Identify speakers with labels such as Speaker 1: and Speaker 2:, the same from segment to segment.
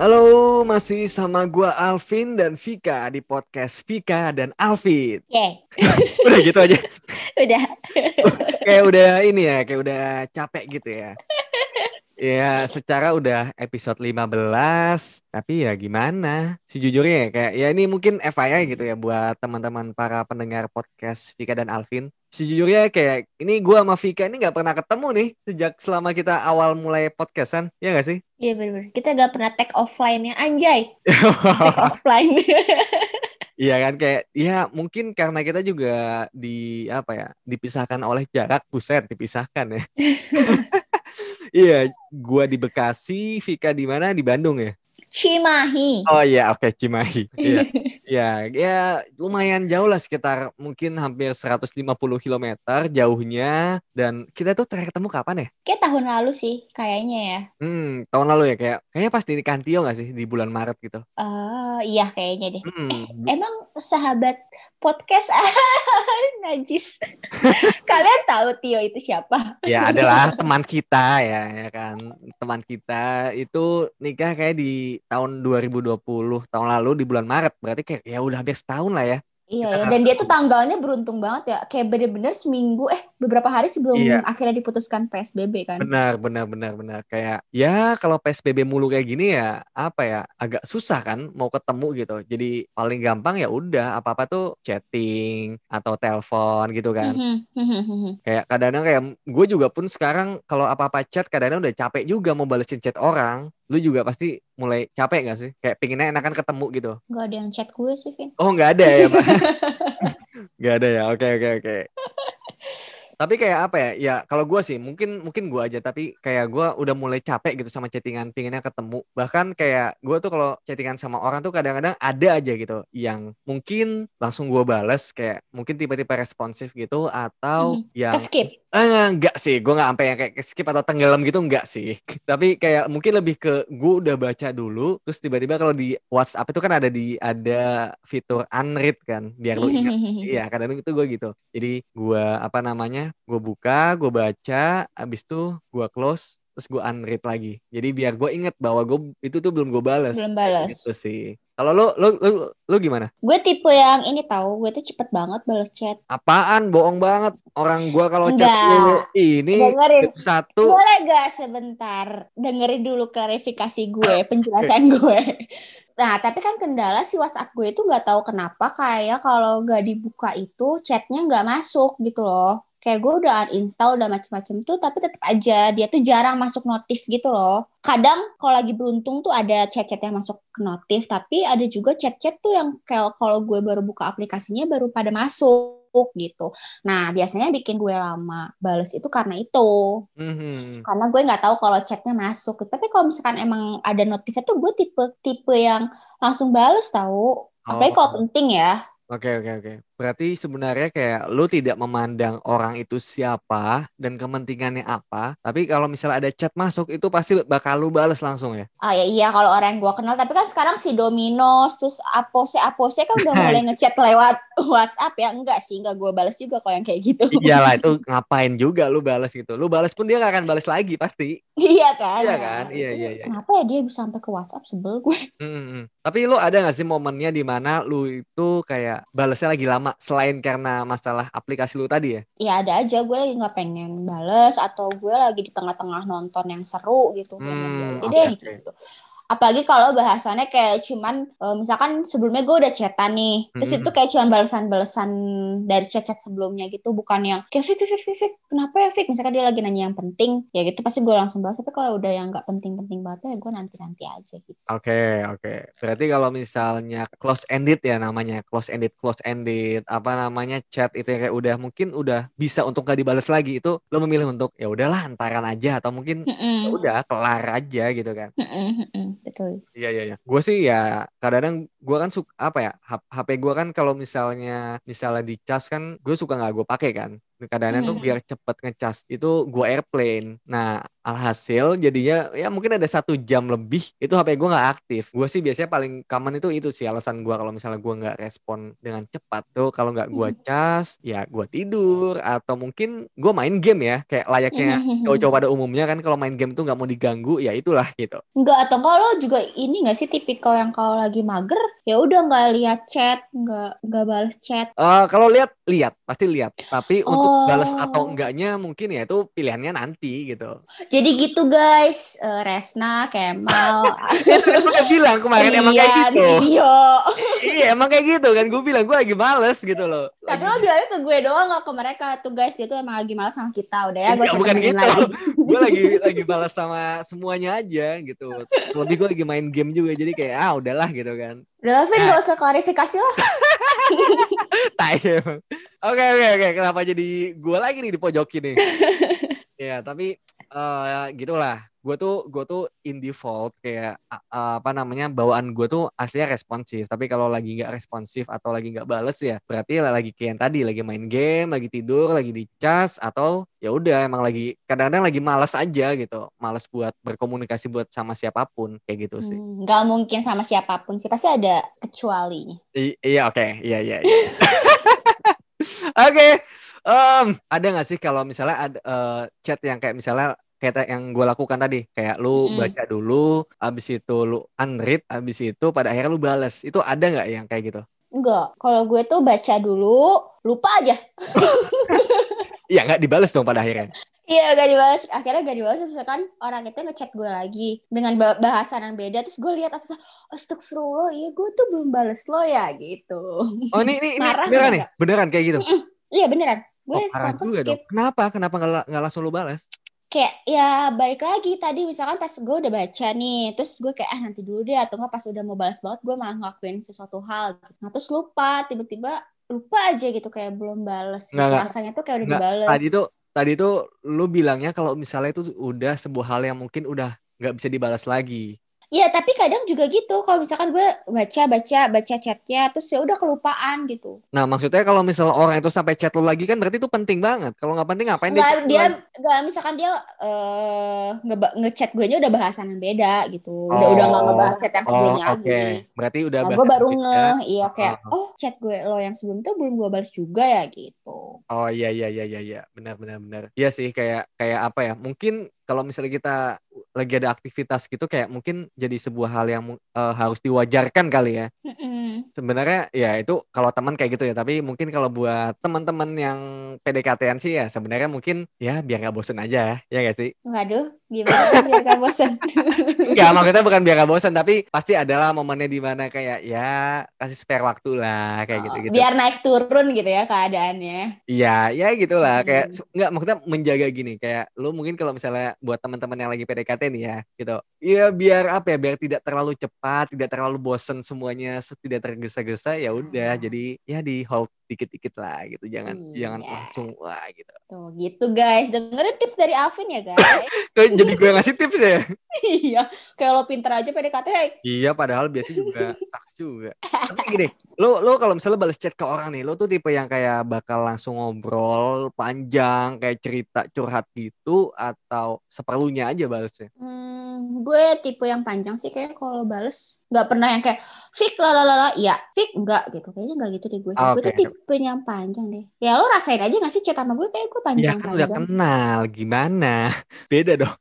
Speaker 1: Halo, masih sama gua Alvin dan Vika di podcast Vika dan Alvin.
Speaker 2: Oke,
Speaker 1: Udah gitu aja.
Speaker 2: udah.
Speaker 1: Kayak udah ini ya, kayak udah capek gitu ya. Ya, secara udah episode 15, tapi ya gimana? Sejujurnya ya, kayak ya ini mungkin FYI gitu ya buat teman-teman para pendengar podcast Vika dan Alvin. Sejujurnya kayak ini gua sama Vika ini nggak pernah ketemu nih sejak selama kita awal mulai podcastan, ya nggak sih?
Speaker 2: Iya bener-bener. Kita gak pernah take offline ya. Anjay, take offline.
Speaker 1: Iya kan kayak ya mungkin karena kita juga di apa ya dipisahkan oleh jarak buset dipisahkan ya. Iya, gua di Bekasi, Vika di mana? Di Bandung ya.
Speaker 2: Cimahi.
Speaker 1: Oh iya, oke Cimahi. Iya. Ya, ya lumayan jauh lah sekitar mungkin hampir 150 km jauhnya dan kita tuh terakhir ketemu kapan ya?
Speaker 2: Kayak tahun lalu sih kayaknya ya.
Speaker 1: Hmm, tahun lalu ya kayak kayaknya pas di Kantio gak sih di bulan Maret gitu.
Speaker 2: Oh iya kayaknya deh.
Speaker 1: Hmm.
Speaker 2: Emang sahabat podcast najis. Kalian tahu Tio itu siapa?
Speaker 1: ya adalah teman kita ya ya kan teman kita itu nikah kayak di tahun 2020 tahun lalu di bulan Maret berarti kayak ya udah hampir setahun lah ya
Speaker 2: Iya ya. Dan dia tuh tanggalnya beruntung banget ya. Kayak bener-bener seminggu eh beberapa hari sebelum
Speaker 1: Iya.
Speaker 2: akhirnya diputuskan PSBB kan.
Speaker 1: benar benar benar benar kayak ya kalau PSBB mulu kayak gini ya apa ya agak susah kan mau ketemu gitu jadi paling gampang ya udah apa apa tuh chatting atau telepon gitu kan
Speaker 2: Mhm.
Speaker 1: kayak kadang-kadang kayak gue juga pun sekarang kalau apa-apa chat kadang-kadang udah capek juga mau balesin chat orang lu juga pasti mulai capek gak sih kayak pinginnya enakan ketemu gitu
Speaker 2: Gak ada yang chat gue sih, Vin.
Speaker 1: Oh nggak ada ya Pak? nggak ada ya. Oke oke oke. Tapi kayak apa ya? Ya kalau gue sih mungkin mungkin gue aja. Tapi kayak gue udah mulai capek gitu sama chattingan, pinginnya ketemu. Bahkan kayak gue tuh kalau chattingan sama orang tuh kadang-kadang ada aja gitu yang mungkin langsung gue bales kayak mungkin tiba-tiba responsif gitu atau yang
Speaker 2: Keskip.
Speaker 1: Eh, enggak sih, gue nggak sampai yang kayak skip atau tenggelam gitu enggak sih. Tapi kayak mungkin lebih ke gue udah baca dulu, terus tiba-tiba kalau di WhatsApp itu kan ada di ada fitur unread kan, biar lu ingat. Iya, kadang itu gue gitu. Jadi gue apa namanya, gue buka, gue baca, abis itu gue close, terus gue unread lagi. Jadi biar gue inget bahwa gue itu tuh belum gue balas.
Speaker 2: Belum balas.
Speaker 1: Gitu sih. Kalau lu, lu, lu, lu gimana?
Speaker 2: Gue tipe yang ini tahu, gue tuh cepet banget balas chat.
Speaker 1: Apaan? Bohong banget. Orang gue kalau chat lu ini
Speaker 2: Dengerin.
Speaker 1: satu
Speaker 2: Boleh gak sebentar dengerin dulu klarifikasi gue, penjelasan gue. Nah, tapi kan kendala si WhatsApp gue itu nggak tahu kenapa kayak kalau nggak dibuka itu chatnya nggak masuk gitu loh. Kayak gue udah uninstall udah macem-macem tuh, tapi tetap aja dia tuh jarang masuk notif gitu loh. Kadang kalau lagi beruntung tuh ada chat-chat yang masuk notif, tapi ada juga chat-chat tuh yang kayak kalau gue baru buka aplikasinya baru pada masuk gitu. Nah, biasanya bikin gue lama bales itu karena itu
Speaker 1: Mhm.
Speaker 2: karena gue nggak tahu kalau chatnya masuk tapi kalau misalkan emang ada notifnya tuh gue tipe tipe yang langsung bales tahu apalagi
Speaker 1: Oh.
Speaker 2: kalau penting ya
Speaker 1: Oke oke oke. Berarti sebenarnya kayak lu tidak memandang orang itu siapa dan kepentingannya apa. Tapi kalau misalnya ada chat masuk itu pasti bakal lu bales langsung ya.
Speaker 2: ah ya iya kalau orang yang gue kenal tapi kan sekarang si Dominos terus Apose Apose kan udah mulai ngechat lewat WhatsApp ya enggak sih enggak gue bales juga kalau yang kayak gitu
Speaker 1: Iyalah itu ngapain juga lu bales gitu. Lu bales pun dia gak akan bales lagi pasti.
Speaker 2: iya kan
Speaker 1: Iya kan? Iya iya iya.
Speaker 2: kenapa ya dia bisa sampai ke WhatsApp sebel gue
Speaker 1: Mhm. Tapi lu ada gak sih momennya di mana lu itu kayak balesnya lagi lama selain karena masalah aplikasi lu tadi ya?
Speaker 2: ya ada aja gue lagi nggak pengen bales atau gue lagi di tengah-tengah nonton yang seru gitu
Speaker 1: Hmm,
Speaker 2: deh
Speaker 1: oke.
Speaker 2: gitu apalagi kalau bahasannya kayak cuman eh, misalkan sebelumnya gue udah chatan nih terus
Speaker 1: Hmm.
Speaker 2: itu kayak cuman balasan-balasan dari chat-chat sebelumnya gitu bukan yang kayak Fik, Fik, Fik, Fik, kenapa ya Fik misalkan dia lagi nanya yang penting ya gitu pasti gue langsung balas tapi kalau udah yang nggak penting-penting banget ya gue nanti-nanti aja gitu
Speaker 1: Oke, oke. Berarti kalau misalnya close ended ya namanya, close ended, close ended, apa namanya chat itu yang kayak udah mungkin udah bisa untuk gak dibales lagi itu lo memilih untuk ya udahlah antaran aja atau mungkin ya
Speaker 2: Mm-mm.
Speaker 1: udah kelar aja gitu kan.
Speaker 2: Mm-mm, mm-mm, betul
Speaker 1: Iya iya iya. Gue sih ya kadang-kadang gue kan suka apa ya HP gue kan kalau misalnya misalnya dicas kan gue suka nggak gue pakai kan. Kadang-kadang tuh
Speaker 2: Hmm.
Speaker 1: biar cepet ngecas itu gue airplane. Nah alhasil jadinya ya mungkin ada satu jam lebih itu HP gue nggak aktif. Gue sih biasanya paling common itu itu sih alasan gue kalau misalnya gue nggak respon dengan cepat tuh. Kalau nggak gue cas ya gue tidur. Atau mungkin gue main game ya kayak layaknya cowok-cowok pada umumnya kan kalau main game tuh nggak mau diganggu ya itulah gitu.
Speaker 2: Enggak atau kalau juga ini nggak sih tipikal yang kalau lagi mager ya udah nggak lihat chat nggak nggak balas chat?
Speaker 1: Eh, kalau lihat lihat. Pasti lihat. Tapi untuk balas
Speaker 2: Oh.
Speaker 1: atau enggaknya mungkin ya itu pilihannya nanti gitu.
Speaker 2: Jadi gitu guys Eh, Resna Kemal
Speaker 1: kan gue bilang kemarin emang kayak
Speaker 2: Rian,
Speaker 1: gitu
Speaker 2: Rio
Speaker 1: iya emang kayak gitu kan gue bilang gue lagi males gitu loh
Speaker 2: tapi
Speaker 1: Lagi-
Speaker 2: lo bilangnya ke gue doang gak ke mereka tuh guys dia tuh emang lagi malas sama kita udah ya gue
Speaker 1: Enggak, bukan gitu. gue lagi lagi balas sama semuanya aja gitu. Lebih gue lagi main game juga jadi kayak ah udahlah gitu kan.
Speaker 2: udah lah, Vin
Speaker 1: Nah.
Speaker 2: gak usah klarifikasi lah
Speaker 1: Tai emang. Oke oke oke kenapa jadi gue lagi nih di pojok ini? ya tapi eh gitulah. Gue tuh gue tuh in default kayak a- apa namanya bawaan gue tuh aslinya responsif. Tapi kalau lagi nggak responsif atau lagi nggak bales ya berarti lagi kayak yang tadi lagi main game, lagi tidur, lagi di cas atau ya udah emang lagi kadang-kadang lagi malas aja gitu. Malas buat berkomunikasi buat sama siapa pun kayak gitu sih.
Speaker 2: Hmm, nggak mungkin sama siapa pun sih pasti ada kecualinya
Speaker 1: I- iya oke iya iya. iya. Oke, em, ada nggak sih kalau misalnya ada eh, chat yang kayak misalnya kayak yang gue lakukan tadi, kayak lu
Speaker 2: Mm-mm.
Speaker 1: baca dulu, abis itu lu unread, abis itu pada akhirnya lu bales, itu ada nggak yang kayak gitu?
Speaker 2: enggak kalau gue tuh baca dulu lupa aja.
Speaker 1: Iya nggak dibales dong pada akhirnya.
Speaker 2: Iya gak dibalas Akhirnya gak dibalas Misalkan orang itu ngechat gue lagi Dengan ba- bahasan yang beda. Terus gue lihat atas Astagfirullah Iya gue tuh belum bales lo ya Gitu.
Speaker 1: Oh ini ini, ini beneran nih, beneran kayak gitu.
Speaker 2: Iya beneran Gue
Speaker 1: Oh, parah juga
Speaker 2: skip
Speaker 1: dong. Kenapa? Kenapa nggak la- nggak langsung lu balas?
Speaker 2: Kayak ya balik lagi Tadi misalkan pas gue udah baca nih Terus gue kayak ah nanti dulu deh Atau nggak pas udah mau balas banget Gue malah ngelakuin sesuatu hal gitu. Nah terus lupa Tiba-tiba lupa aja gitu Kayak belum
Speaker 1: Nggak, nggak.
Speaker 2: Rasanya tuh kayak udah
Speaker 1: Nggak,
Speaker 2: dibales
Speaker 1: Tadi tuh tadi tuh lu bilangnya kalau misalnya itu udah sebuah hal yang mungkin udah nggak bisa dibalas lagi.
Speaker 2: Iya, tapi kadang juga gitu. Kalau misalkan gue baca baca baca chatnya, terus ya udah kelupaan gitu.
Speaker 1: Nah, maksudnya kalau misalnya orang itu sampai chat lu lagi kan berarti itu penting banget. Kalau nggak penting ngapain
Speaker 2: Nggak, dia
Speaker 1: lagi?
Speaker 2: nggak misalkan dia nge- ngechat gue nya udah bahasan yang beda gitu. Udah udah nggak
Speaker 1: Oh,
Speaker 2: ngebahas chat yang
Speaker 1: Oh,
Speaker 2: sebelumnya
Speaker 1: oke.
Speaker 2: lagi.
Speaker 1: Berarti udah
Speaker 2: Nah, gue baru nge,
Speaker 1: ya.
Speaker 2: iya kayak,
Speaker 1: Oh.
Speaker 2: oh chat gue lo yang sebelum itu belum gue balas juga ya gitu.
Speaker 1: Oh iya iya iya iya iya. benar benar benar. Iya sih kayak kayak apa ya? Mungkin kalau misalnya kita lagi ada aktivitas gitu kayak mungkin jadi sebuah hal yang eh, harus diwajarkan kali ya.
Speaker 2: Mm-mm.
Speaker 1: Sebenarnya ya itu kalau teman kayak gitu ya, tapi mungkin kalau buat teman-teman yang PDKT-an sih ya sebenarnya mungkin ya biar nggak bosen aja ya gak sih?
Speaker 2: Waduh, gimana biar gak bosan?
Speaker 1: Enggak, maksudnya bukan biar nggak bosen, tapi pasti adalah momennya di mana kayak ya kasih spare waktu lah kayak
Speaker 2: Oh,
Speaker 1: gitu-gitu.
Speaker 2: Biar naik turun gitu ya keadaannya.
Speaker 1: Iya, ya gitulah. Kayak
Speaker 2: Hmm.
Speaker 1: se- nggak maksudnya menjaga gini. Kayak lu mungkin kalau misalnya buat teman-teman yang lagi PDKT nih ya, gitu. Iya biar apa ya? Biar tidak terlalu cepat, tidak terlalu bosen semuanya, se- tidak tergesa-gesa. Ya udah,
Speaker 2: Hmm.
Speaker 1: jadi ya di hold dikit-dikit lah gitu. Jangan
Speaker 2: Iya.
Speaker 1: jangan langsung wah gitu.
Speaker 2: Tuh gitu guys, dengerin tips dari Alvin ya guys.
Speaker 1: Jadi gue ngasih tips ya?
Speaker 2: iya, kayak lo pinter aja PDKT. hey.
Speaker 1: iya, padahal biasanya juga saks juga. Tapi gini, lu lu kalau misalnya balas chat ke orang nih, lu tuh tipe yang kayak bakal langsung ngobrol panjang, kayak cerita curhat gitu atau seperlunya aja balasnya?
Speaker 2: Hmm, gue tipe yang panjang sih kayak kalau bales nggak pernah yang kayak Fik lalalala ya Fik enggak gitu. Kayaknya nggak gitu deh gue.
Speaker 1: Ah,
Speaker 2: gue tuh tipe yang panjang deh. Ya lo rasain aja nggak sih chat sama gue? Kayak gue
Speaker 1: Ya
Speaker 2: panjang
Speaker 1: kan udah
Speaker 2: panjang.
Speaker 1: kenal, gimana? Beda dong.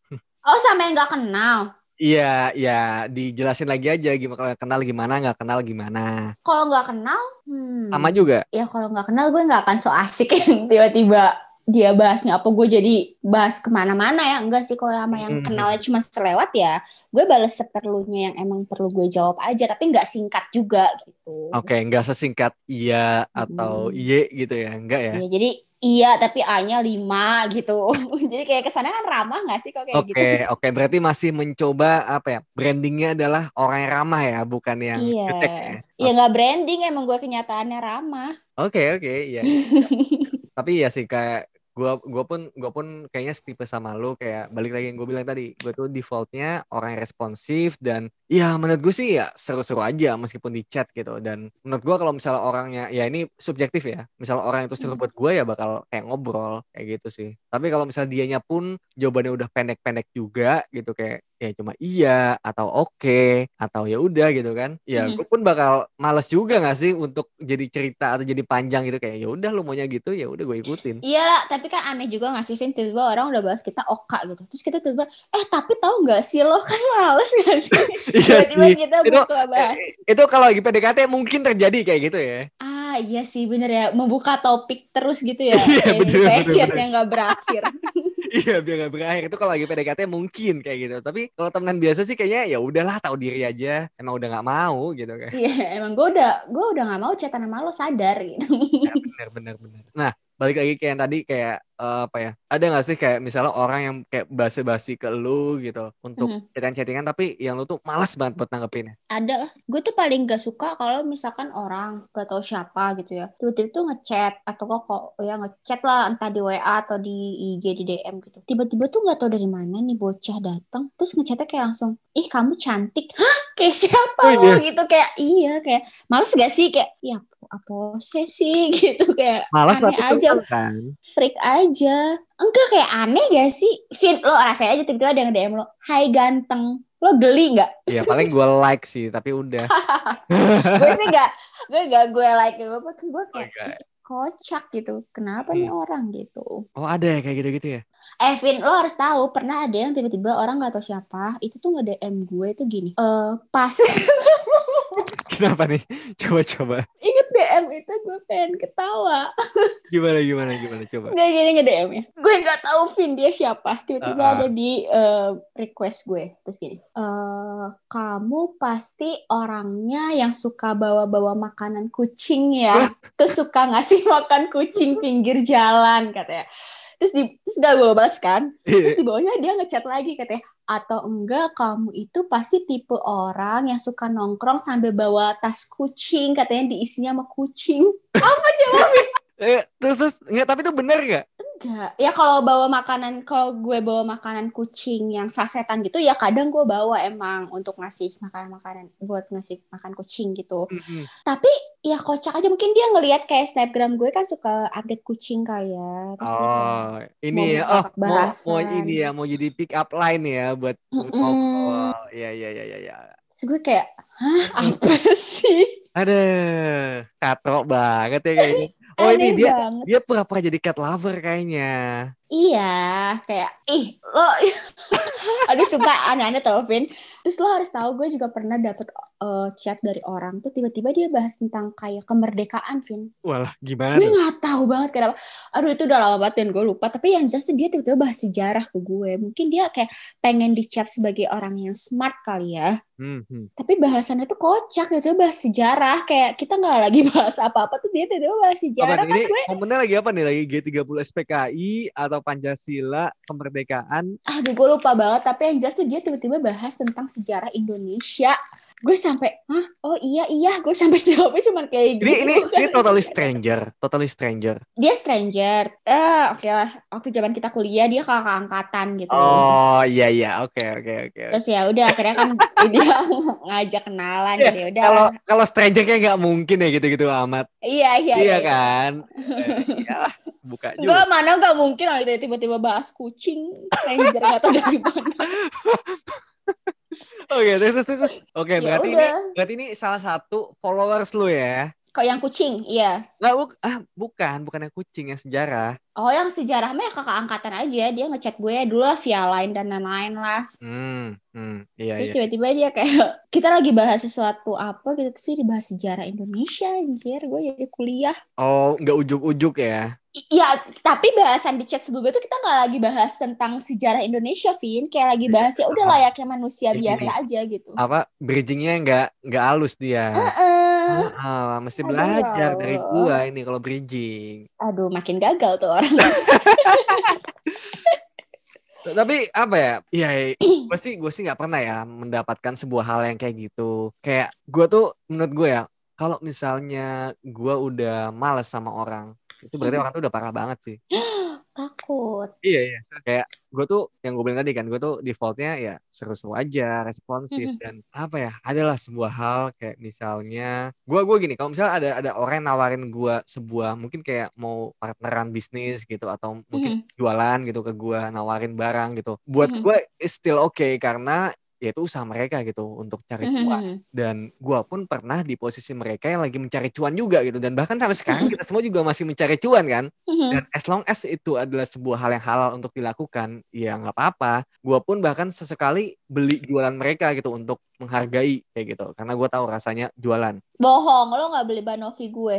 Speaker 2: oh sama yang nggak kenal?
Speaker 1: Iya, ya dijelasin lagi aja. Gimana kalau kenal gimana, nggak kenal gimana.
Speaker 2: kalau nggak kenal hmm,
Speaker 1: Sama juga.
Speaker 2: ya kalau nggak kenal gue nggak akan so asik tiba-tiba dia bahasnya apa gue jadi bahas ke mana-mana ya enggak sih kalau sama yang
Speaker 1: Hmm.
Speaker 2: kenalnya cuma selewat ya gue balas seperlunya yang emang perlu gue jawab aja tapi nggak singkat juga gitu
Speaker 1: Oke, nggak sesingkat iya atau
Speaker 2: Hmm.
Speaker 1: iye gitu ya, enggak ya?
Speaker 2: Iya, jadi iya tapi A-nya 5 gitu. jadi kayak kesannya kan ramah gak sih kalau kayak
Speaker 1: Oke,
Speaker 2: gitu?
Speaker 1: oke. Berarti masih mencoba apa ya? Brandingnya adalah orang yang ramah ya, bukan yang
Speaker 2: Iya.
Speaker 1: ya.
Speaker 2: Ya nggak branding emang gue kenyataannya ramah.
Speaker 1: Oke, oke, iya. Tapi ya sih kayak gua gua pun gua pun kayaknya setipe sama lu kayak balik lagi yang gue bilang tadi gue tuh defaultnya orang yang responsif dan ya menurut gue sih ya seru-seru aja meskipun di chat gitu dan menurut gua kalau misalnya orangnya ya ini subjektif ya misalnya orang itu seru
Speaker 2: Hmm.
Speaker 1: buat gue ya bakal kayak ngobrol kayak gitu sih tapi kalau misalnya dianya pun jawabannya udah pendek-pendek juga gitu kayak ya cuma iya atau oke atau ya udah gitu kan ya
Speaker 2: Mhm.
Speaker 1: gue pun bakal males juga gak sih untuk jadi cerita atau jadi panjang gitu kayak ya udah lu maunya gitu ya udah gue ikutin
Speaker 2: Iya lah, tapi kan aneh juga nggak sih, Vin? Tiba-tiba orang udah bahas kita oka gitu. Terus kita tiba-tiba, eh tapi tahu nggak sih lo kan males nggak sih?
Speaker 1: iya
Speaker 2: Tiba-tiba kita
Speaker 1: itu
Speaker 2: bahas.
Speaker 1: itu kalau lagi PDKT mungkin terjadi kayak gitu ya
Speaker 2: Ah iya sih bener ya, membuka topik terus gitu ya.
Speaker 1: Iya, bener, bener,
Speaker 2: chat
Speaker 1: bener.
Speaker 2: yang nggak berakhir.
Speaker 1: iya biar gak berakhir itu kalau lagi PDKT mungkin kayak gitu tapi kalau temenan biasa sih kayaknya ya udahlah tahu diri aja emang udah nggak mau gitu kan
Speaker 2: Iya, emang gue udah gue udah nggak mau chatan sama lo sadar gitu.
Speaker 1: Ya, bener bener bener. Nah balik lagi kayak yang tadi kayak eh, apa ya? Ada nggak sih kayak misalnya orang yang kayak basa-basi ke lu gitu untuk
Speaker 2: Mhm.
Speaker 1: chatting-chattingan tapi yang lu tuh malas banget buat nanggepinnya.
Speaker 2: Ada, gue tuh paling gak suka kalau misalkan orang gak tahu siapa gitu ya, tiba-tiba tuh ngechat atau kok kok ya ngechat lah entah di WA atau di IG di DM gitu. Tiba-tiba tuh nggak tahu dari mana nih bocah datang, terus ngechatnya kayak langsung, ih kamu cantik, hah kayak siapa
Speaker 1: Oh,
Speaker 2: lo
Speaker 1: iya.
Speaker 2: gitu kayak iya kayak males gak sih kayak ya apa sih gitu kayak
Speaker 1: Malas tapi
Speaker 2: aja
Speaker 1: kan.
Speaker 2: freak aja enggak kayak aneh gak sih Vin lo rasain aja tiba-tiba ada yang DM lo Hai ganteng lo geli nggak
Speaker 1: Ya paling gue like sih tapi udah.
Speaker 2: gue sih gak gue gak gue like gue gue kayak. "Ih, kocak gitu kenapa nih orang gitu
Speaker 1: Oh ada ya kayak gitu-gitu ya?
Speaker 2: eh Vin lo harus tahu pernah ada yang tiba-tiba orang gak tahu siapa itu tuh nge DM gue itu gini eh pas
Speaker 1: Kenapa nih? Coba-coba.
Speaker 2: inget DM itu gue pengen ketawa
Speaker 1: Gimana gimana gimana? Coba.
Speaker 2: Gak gini nge DM ya. Gue nggak tahu Vin dia siapa. Tiba-tiba
Speaker 1: Ah, ah.
Speaker 2: ada di eh, request gue. Terus gini eh kamu pasti orangnya yang suka bawa-bawa makanan kucing ya. Terus suka ngasih makan kucing pinggir jalan katanya. Terus di terus gak gue balas kan? Terus di bawahnya dia ngechat lagi katanya atau enggak kamu itu pasti tipe orang yang suka nongkrong sambil bawa tas kucing katanya diisinya sama kucing
Speaker 1: Eh, terus terus nggak tapi itu bener nggak?
Speaker 2: Enggak. Ya kalau bawa makanan, kalau gue bawa makanan kucing yang sasetan gitu, ya kadang gue bawa emang untuk ngasih makanan-makanan buat ngasih makan kucing gitu.
Speaker 1: Mm-mm.
Speaker 2: Tapi ya kocak aja mungkin dia ngelihat kayak snapgram gue kan suka update kucing kali ya. Terus
Speaker 1: Oh, ini ya. Oh, mau, mau ini ya, mau jadi pick up line ya buat
Speaker 2: Mm-mm.
Speaker 1: ngobrol. Iya, iya, iya, iya, iya.
Speaker 2: Terus gue kayak, hah apa sih?
Speaker 1: Ada katrok banget ya kayaknya. Oh, ini
Speaker 2: Aneh
Speaker 1: dia
Speaker 2: banget.
Speaker 1: dia pura-pura jadi cat lover kayaknya.
Speaker 2: Iya, kayak ih lo aduh sumpah aneh-aneh tau Vin. Terus lo harus tahu gue juga pernah dapet eh, chat dari orang tuh tiba-tiba dia bahas tentang kayak kemerdekaan Vin.
Speaker 1: Walah, gimana
Speaker 2: Gue nggak tahu banget kenapa. Aduh itu udah lama banget dan gue lupa. Tapi yang jelas tuh dia tiba-tiba bahas sejarah ke gue. Mungkin dia kayak pengen dicap sebagai orang yang smart kali ya.
Speaker 1: Hmm, hmm.
Speaker 2: Tapi bahasannya tuh kocak gitu bahas sejarah. Kayak kita nggak lagi bahas apa-apa tuh dia tiba-tiba bahas
Speaker 1: Apa
Speaker 2: sejarah
Speaker 1: nih?
Speaker 2: kan
Speaker 1: Ini
Speaker 2: gue.
Speaker 1: momennya lagi apa nih? Lagi G30 SPKI atau Pancasila, kemerdekaan?
Speaker 2: Aduh gue lupa banget. Tapi yang jelas tuh dia tiba-tiba bahas tentang sejarah Indonesia. Gue sampai, hah? Oh iya iya. Gue sampai jawabnya cuma kayak gitu.
Speaker 1: Ini ini
Speaker 2: kan.
Speaker 1: ini totally stranger, totally stranger.
Speaker 2: Dia stranger. Eh oke lah. Waktu zaman kita kuliah dia kakak angkatan gitu.
Speaker 1: Oh, iya iya. Oke, oke, oke.
Speaker 2: Terus ya udah akhirnya kan dia ngajak kenalan
Speaker 1: Iya,
Speaker 2: gitu ya udah.
Speaker 1: Kalau kalau stranger kayak nggak mungkin ya gitu-gitu amat.
Speaker 2: Iya iya.
Speaker 1: Iya kan? Eh, Iyalah, buka juga.
Speaker 2: mana gak mungkin orang itu tiba-tiba bahas kucing stranger gak tau dari mana.
Speaker 1: Oke, terus terus terus. Oke,
Speaker 2: ya
Speaker 1: berarti ini berarti ini salah satu followers lu ya.
Speaker 2: Kok yang kucing? Iya.
Speaker 1: Nggak, buk ah, bukan, bukan yang kucing, yang sejarah.
Speaker 2: Oh yang sejarah mah ya kakak angkatan aja. Dia ngechat gue dulu lah via line dan lain-lain lah.
Speaker 1: Hmm, hmm, iya
Speaker 2: Terus
Speaker 1: iya.
Speaker 2: tiba-tiba dia kayak kita lagi bahas sesuatu apa gitu terus dia dibahas sejarah Indonesia anjir gue jadi kuliah
Speaker 1: Oh, nggak ujuk-ujuk ya?
Speaker 2: I- Ya, tapi bahasan di chat sebelumnya tuh kita nggak lagi bahas tentang sejarah Indonesia, Vin. Kayak lagi bahas ya udah layaknya manusia biasa aja gitu.
Speaker 1: Apa bridgingnya nggak nggak halus dia?
Speaker 2: Heeh.
Speaker 1: Ah, mesti
Speaker 2: Aduh,
Speaker 1: belajar
Speaker 2: ya
Speaker 1: dari gua ini kalau bridging.
Speaker 2: Aduh, makin gagal tuh orang.
Speaker 1: Tapi apa ya? Iya, gue sih gue sih nggak pernah ya mendapatkan sebuah hal yang kayak gitu. Kayak gue tuh menurut gue ya, kalau misalnya gue udah males sama orang, itu berarti
Speaker 2: Hmm.
Speaker 1: orang tuh udah parah banget sih.
Speaker 2: takut.
Speaker 1: Iya iya. Kayak gue tuh yang gue bilang tadi kan, gue tuh defaultnya ya seru-seru aja, responsif
Speaker 2: Mhm.
Speaker 1: dan apa ya? Adalah sebuah hal kayak misalnya, gue gue gini, kalau misalnya ada ada orang yang nawarin gue sebuah mungkin kayak mau partneran bisnis gitu atau mungkin
Speaker 2: Mhm.
Speaker 1: jualan gitu ke gue, nawarin barang gitu. Buat
Speaker 2: Mhm.
Speaker 1: gue is still okay karena ya itu usaha mereka gitu untuk cari cuan.
Speaker 2: Mhm.
Speaker 1: dan gua pun pernah di posisi mereka yang lagi mencari cuan juga gitu. Dan bahkan sampai sekarang kita semua juga masih mencari cuan kan.
Speaker 2: Mhm.
Speaker 1: dan as long as itu adalah sebuah hal yang halal untuk dilakukan ya nggak apa-apa. Gua pun bahkan sesekali beli jualan mereka gitu untuk menghargai kayak gitu. Karena gua tahu rasanya jualan.
Speaker 2: Bohong, lo nggak beli Banovi gue.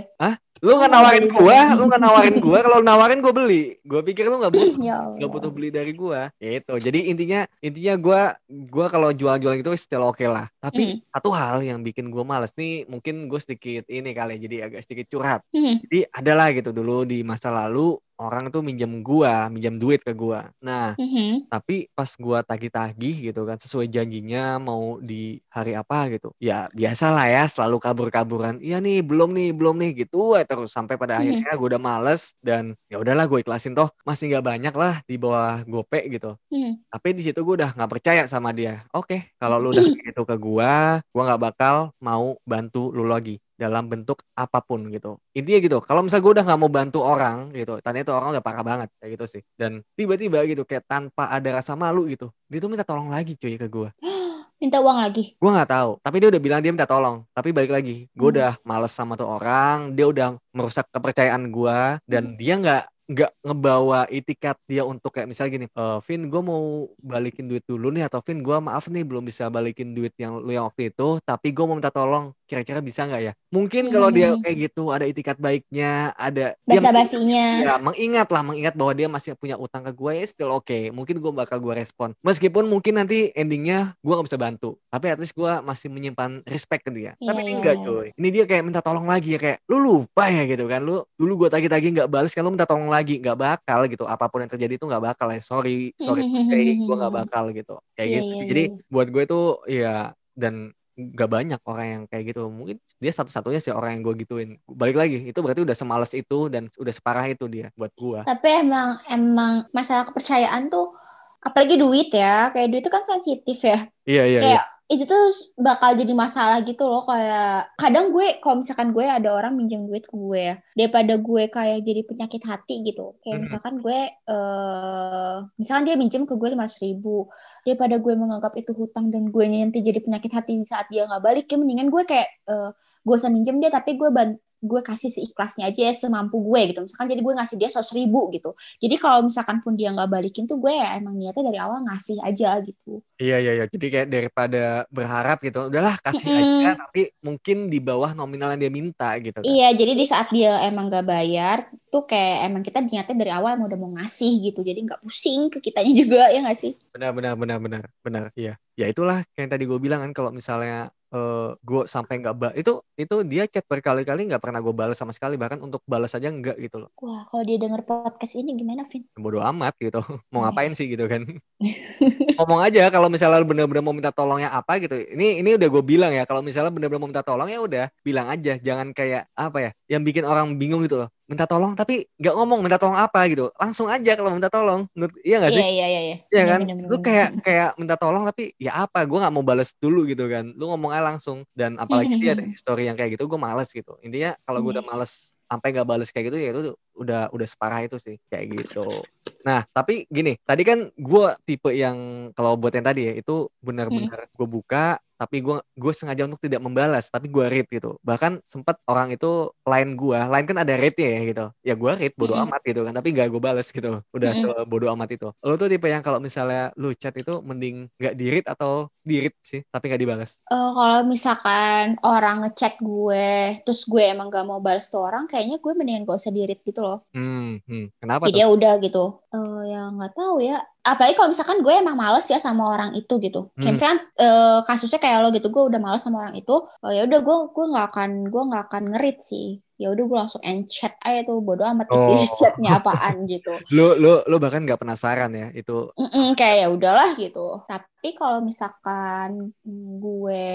Speaker 1: lu nggak
Speaker 2: Oh,
Speaker 1: nawarin gua? Lu nggak nawarin gua? Kalau nawarin gua beli. Gua pikir lu nggak butuh
Speaker 2: ya
Speaker 1: nggak butuh beli dari gua. Gitu jadi intinya intinya gua gua kalau jual-jual gitu still oke lah. Tapi
Speaker 2: Hmm.
Speaker 1: satu hal yang bikin gua males nih mungkin gue sedikit ini kali ya, jadi agak sedikit curhat.
Speaker 2: Mhm.
Speaker 1: jadi adalah gitu dulu di masa lalu orang tuh minjem gua minjem duit ke gua nah
Speaker 2: Mhm.
Speaker 1: tapi pas gua tagih-tagih gitu kan sesuai janjinya mau di hari apa gitu ya biasalah ya selalu kabur-kaburan iya nih belum nih belum nih gitu aja terus sampai pada
Speaker 2: Mhm.
Speaker 1: akhirnya gue udah males dan ya udahlah gue ikhlasin toh masih nggak banyak lah di bawah gope gitu
Speaker 2: Mhm.
Speaker 1: tapi di situ gue udah nggak percaya sama dia oke kalau lu udah kayak gitu ke gua gua nggak bakal mau bantu lu lagi dalam bentuk apa pun gitu. Intinya gitu kalau misalnya gue udah nggak mau bantu orang gitu tanya itu orang udah parah banget kayak gitu sih. Dan tiba-tiba gitu kayak tanpa ada rasa malu gitu dia tuh minta tolong lagi cuy ke gua.
Speaker 2: Minta uang lagi.
Speaker 1: gue nggak tahu tapi dia udah bilang dia minta tolong. Tapi balik lagi gue
Speaker 2: Hmm.
Speaker 1: udah males sama tuh orang dia udah merusak kepercayaan gua dan dia nggak nggak ngebawa itikat dia untuk kayak misalnya gini eh Vin gue mau balikin duit dulu nih atau Vin gue maaf nih belum bisa balikin duit yang lu yang waktu itu tapi gue mau minta tolong kira-kira bisa nggak ya mungkin kalau dia
Speaker 2: Hmm.
Speaker 1: kayak gitu ada itikat baiknya ada
Speaker 2: Basa-basinya.
Speaker 1: Ya, mengingat lah, mengingat bahwa dia masih punya utang ke gue, ya still oke. Mungkin gue bakal gue respon. Meskipun mungkin nanti endingnya gue gak bisa bantu. Tapi at least gue masih menyimpan respect ke dia.
Speaker 2: Iya,
Speaker 1: Tapi ini
Speaker 2: iya,
Speaker 1: enggak
Speaker 2: iya.
Speaker 1: coy. Ini dia kayak minta tolong lagi ya. Kayak, lu lupa ya gitu kan. Lu dulu gue tagih-tagih gak bales kan lu minta tolong lagi. Gak bakal gitu. Apa pun yang terjadi itu gak bakal ya. Sorry, sorry to say. Gue gak bakal gitu. Kayak
Speaker 2: Iya,
Speaker 1: gitu.
Speaker 2: iya,
Speaker 1: sih. Jadi
Speaker 2: iya.
Speaker 1: buat gue tuh ya dan gak banyak orang yang kayak gitu mungkin dia satu-satunya sih orang yang gue gituin balik lagi itu berarti udah semales itu dan udah separah itu dia buat gue
Speaker 2: Tapi emang emang masalah kepercayaan tuh apalagi duit ya, kayak duit itu kan sensitif ya.
Speaker 1: iya iya iya
Speaker 2: Kayak itu tuh bakal jadi masalah gitu loh kayak kadang gue kalau misalkan gue ada orang minjem duit ke gue ya daripada gue kayak jadi penyakit hati gitu kayak
Speaker 1: Mhm.
Speaker 2: misalkan gue eh misalkan dia minjem ke gue lima ribu daripada gue menganggap itu hutang dan gue nanti jadi penyakit hati saat dia nggak balik ya mendingan gue kayak eh, gue usah minjem dia tapi gue ban gue kasih seikhlasnya aja ya semampu gue gitu misalkan jadi gue ngasih dia seratus ribu gitu jadi kalau misalkan pun dia nggak balikin tuh gue ya emang niatnya dari awal ngasih aja gitu
Speaker 1: Iya iya iya. Jadi kayak daripada berharap gitu, udahlah kasih
Speaker 2: Mm-mm.
Speaker 1: aja tapi mungkin di bawah nominal yang dia minta gitu kan.
Speaker 2: Iya, jadi di saat dia emang gak bayar, tuh kayak emang kita niatnya dari awal emang udah mau ngasih gitu, jadi nggak pusing ke kitanya juga ya nggak sih?
Speaker 1: Benar benar benar benar benar. Iya. Ya itulah yang tadi gue bilang kan kalau misalnya eh gue sampai nggak ba itu itu dia chat berkali-kali nggak pernah gue balas sama sekali bahkan untuk balas aja enggak gitu loh.
Speaker 2: Wah, kalau dia denger podcast ini gimana, Vin?
Speaker 1: Bodoh amat gitu. Mau
Speaker 2: Iya.
Speaker 1: ngapain sih gitu kan. Ngomong aja kalau misalnya lu bener-bener mau minta tolongnya apa gitu. Ini ini udah gue bilang ya kalau misalnya bener-bener mau minta tolong ya udah bilang aja. Jangan kayak apa ya yang bikin orang bingung gitu loh. Minta tolong tapi nggak ngomong minta tolong apa gitu. Langsung aja kalau minta tolong. Menurut, iya nggak sih?
Speaker 2: Iya, iya, iya, iya.
Speaker 1: Iya kan,
Speaker 2: bener, bener,
Speaker 1: lu kayak kayak minta tolong tapi ya apa, gue nggak mau balas dulu gitu kan, lu ngomong aja langsung dan apalagi dia ada history yang kayak gitu, gue males gitu. Intinya kalau gue udah
Speaker 2: Iya.
Speaker 1: males sampai nggak balas kayak gitu ya itu udah udah separah itu sih kayak gitu. Nah tapi gini, tadi kan gue tipe yang kalau buat yang tadi ya itu benar-benar gue buka tapi gue gue sengaja untuk tidak membalas tapi gue read gitu bahkan sempat orang itu line gue line kan ada rate ya gitu ya gue read bodo
Speaker 2: Mm-mm.
Speaker 1: amat gitu kan tapi gak gue balas gitu udah
Speaker 2: Mm-mm.
Speaker 1: bodo amat itu lo tuh tipe yang kalau misalnya lu chat itu mending gak di read atau di read sih tapi gak dibalas
Speaker 2: Eh, kalau misalkan orang ngechat gue, terus gue emang gak mau balas tuh orang, kayaknya gue mendingan gak usah di-read gitu loh.
Speaker 1: hmm, hmm. kenapa
Speaker 2: Jadi
Speaker 1: tuh
Speaker 2: ya udah gitu. Eh ya nggak tahu ya. Apalagi kalau misalkan gue emang males ya sama orang itu gitu. Kayak
Speaker 1: Hmm.
Speaker 2: misalkan eh, kasusnya kayak lo gitu, gue udah males sama orang itu. Oh ya udah gue gue nggak akan gue nggak akan ngerit sih. Ya udah gue langsung end chat aja tuh bodo amat isi
Speaker 1: Oh.
Speaker 2: chatnya apaan gitu.
Speaker 1: lu lu lu bahkan gak penasaran ya itu
Speaker 2: Mm-mm, kayak ya udahlah gitu. Tapi kalau misalkan gue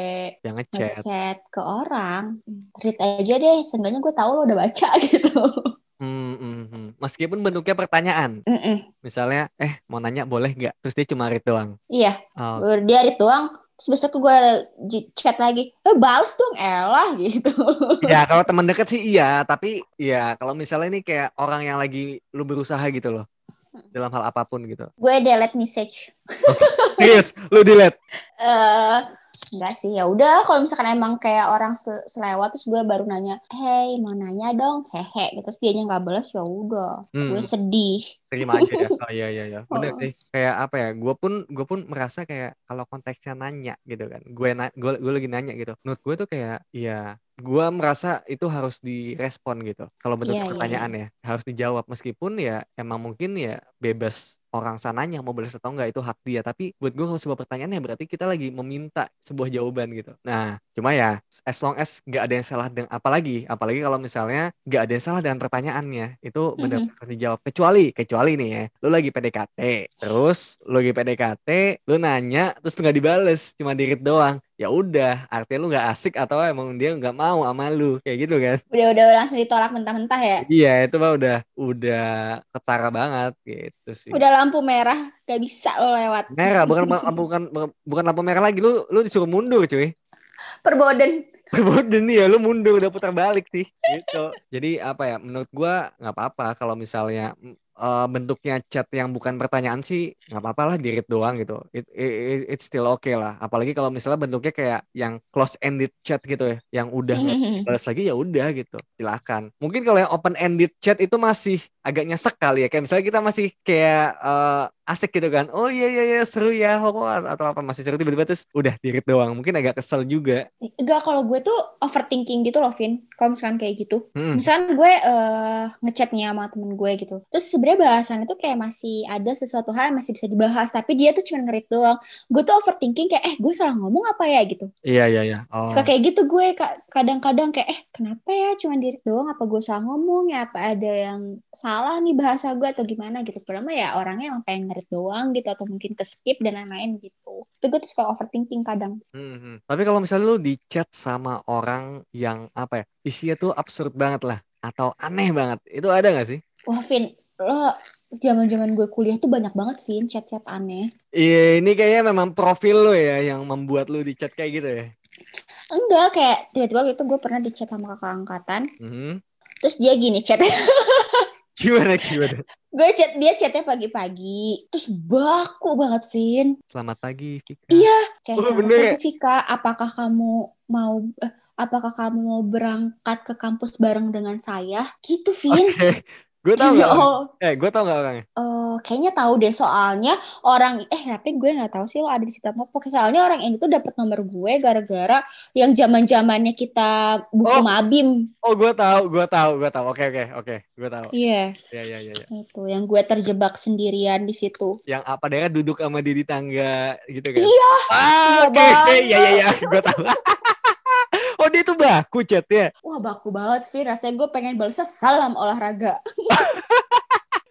Speaker 1: yang ngechat
Speaker 2: ngechat ke orang, read aja deh. Seenggaknya gue tahu lo udah baca gitu.
Speaker 1: Hmm, hmm, hmm. Meskipun bentuknya pertanyaan.
Speaker 2: Mm-mm.
Speaker 1: Misalnya, eh mau nanya boleh nggak? Terus dia cuma read doang.
Speaker 2: Iya,
Speaker 1: Oh,
Speaker 2: dia read doang. Terus besok gue chat lagi, eh balas dong Ella gitu.
Speaker 1: ya kalau teman dekat sih iya, tapi ya kalau misalnya ini kayak orang yang lagi lu berusaha gitu loh. Dalam hal apa pun gitu.
Speaker 2: gue delete message.
Speaker 1: Serius, lu delete.
Speaker 2: eh enggak sih ya udah kalau misalkan emang kayak orang se- selewat terus gue baru nanya hey mau nanya dong hehe gitu terus dianya nggak balas ya udah
Speaker 1: Hmm.
Speaker 2: gue sedih
Speaker 1: terima aja ya. Oh iya iya iya. Bener
Speaker 2: Oh.
Speaker 1: sih. Kayak apa ya? Gue pun gue pun merasa kayak kalau konteksnya nanya gitu kan. Gue na gue gue lagi nanya gitu. Menurut gue tuh kayak ya gue merasa itu harus direspon gitu. Kalau bentuk
Speaker 2: Iya, iya,
Speaker 1: pertanyaan ya harus dijawab meskipun ya emang mungkin ya bebas orang sananya mau balas atau enggak itu hak dia. Tapi buat gue kalau sebuah pertanyaan ya berarti kita lagi meminta sebuah jawaban gitu. Nah cuma ya as long as nggak ada yang salah dengan apalagi apalagi kalau misalnya nggak ada yang salah dengan pertanyaannya itu benar harus dijawab kecuali kecuali nih ya lu lagi PDKT terus lu lagi PDKT lu nanya terus nggak dibales cuma dirit doang ya udah artinya lu nggak asik atau emang dia nggak mau sama lu kayak gitu kan?
Speaker 2: Udah udah langsung ditolak mentah-mentah ya?
Speaker 1: Iya itu mah udah udah ketara banget gitu sih.
Speaker 2: Udah lampu merah gak bisa lo lewat.
Speaker 1: Merah bukan bukan bukan lampu merah lagi lu lu disuruh mundur cuy.
Speaker 2: Perboden.
Speaker 1: Perboden nih ya lu mundur udah putar balik sih gitu. Jadi apa ya menurut gua nggak apa-apa kalau misalnya eh, bentuknya chat yang bukan pertanyaan sih nggak apa-apa lah di read doang gitu. It, it, it's still okay lah. Apalagi kalau misalnya bentuknya kayak yang close ended chat gitu ya, yang udah nggak balas lagi ya udah gitu. Silakan. Mungkin kalau yang open ended chat itu masih agak nyesek kali ya. Kayak misalnya kita masih kayak eh, asik gitu kan. Oh iya iya iya seru ya horor atau apa masih seru tiba-tiba terus udah di read doang. Mungkin agak kesel juga.
Speaker 2: Enggak, kalau gue tuh overthinking gitu loh, Vin. Kalau misalkan kayak gitu.
Speaker 1: Hmm.
Speaker 2: Misalkan gue eh ngechat nih sama temen gue gitu. Terus sebenarnya bahasannya tuh kayak masih ada sesuatu hal yang masih bisa dibahas. Tapi dia tuh cuma ngerit doang. Gue tuh overthinking kayak, eh gue salah ngomong apa ya gitu.
Speaker 1: Iya iya iya. Oh.
Speaker 2: Suka kayak gitu gue ka- kadang-kadang kayak, eh kenapa ya cuma dirit doang? Apa gue salah ngomong ya? Apa ada yang salah nih bahasa gue atau gimana gitu. Padahal mah ya orangnya emang pengen ngerit doang gitu. Atau mungkin ke skip dan lain-lain gitu. Tapi gue tuh suka overthinking kadang.
Speaker 1: Hmm, Tapi kalau misalnya lu di chat sama orang yang apa ya, isinya tuh absurd banget lah atau aneh banget, itu ada nggak sih?
Speaker 2: Wah, Vin, lo zaman-zaman gue kuliah tuh banyak banget, Vin, chat-chat aneh.
Speaker 1: Iya, ini kayaknya memang profil lu ya yang membuat lu di chat kayak gitu ya.
Speaker 2: Enggak, kayak tiba-tiba itu gue pernah di chat sama kakak angkatan.
Speaker 1: Mhm.
Speaker 2: Terus dia gini chat.
Speaker 1: Gimana gimana?
Speaker 2: gue chat dia chatnya pagi-pagi. Terus baku banget, Vin.
Speaker 1: Selamat pagi, Vika.
Speaker 2: Iya. Kayak
Speaker 1: Oh,
Speaker 2: "Selamat
Speaker 1: bener
Speaker 2: pagi, Vika. Apakah kamu mau eh, apakah kamu mau berangkat ke kampus bareng dengan saya? Gitu, Vin.
Speaker 1: Oke, gue tau nggak? orangnya?
Speaker 2: Oh,
Speaker 1: Eh, gue tau nggak orangnya?
Speaker 2: eh, kayaknya tahu deh soalnya orang eh tapi gue nggak tahu sih lo ada di situ apa pokoknya soalnya orang ini tuh dapat nomor gue gara-gara yang zaman zamannya kita buku
Speaker 1: Oh.
Speaker 2: mabim
Speaker 1: Oh, gue tahu, gue tahu, gue tahu. Oke, oke, oke, gue tahu.
Speaker 2: iya
Speaker 1: Ya, ya, ya, ya.
Speaker 2: itu yang gue terjebak sendirian di situ
Speaker 1: Yang apa daerah duduk sama dia di tangga gitu kan?
Speaker 2: Iya,
Speaker 1: Ah,
Speaker 2: iya
Speaker 1: oke,
Speaker 2: banget.
Speaker 1: ya, ya, ya, gue tahu. dia tuh baku chatnya.
Speaker 2: wah baku banget Fir rasanya gue pengen balasnya salam olahraga.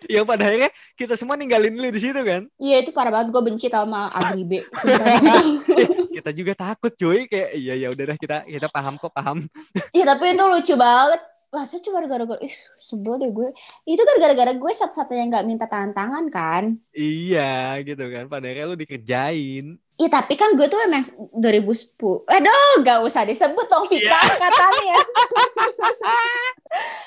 Speaker 1: Yang pada akhirnya kita semua ninggalin lu di situ kan?
Speaker 2: iya itu parah banget. Gue benci tau sama Sumpah di situ.
Speaker 1: kita juga takut cuy. Kayak iya ya udah dah kita kita paham kok paham.
Speaker 2: Iya tapi itu lucu banget. Masa cuma gara-gara ih sebel deh gue. Itu kan gara-gara gue satu-satunya nggak minta tangan tangan kan?
Speaker 1: Iya gitu kan. Pada akhirnya lu dikerjain
Speaker 2: Iya tapi kan gue tuh emang 2010 Aduh gak usah disebut dong Vika
Speaker 1: Iya.
Speaker 2: angkatannya.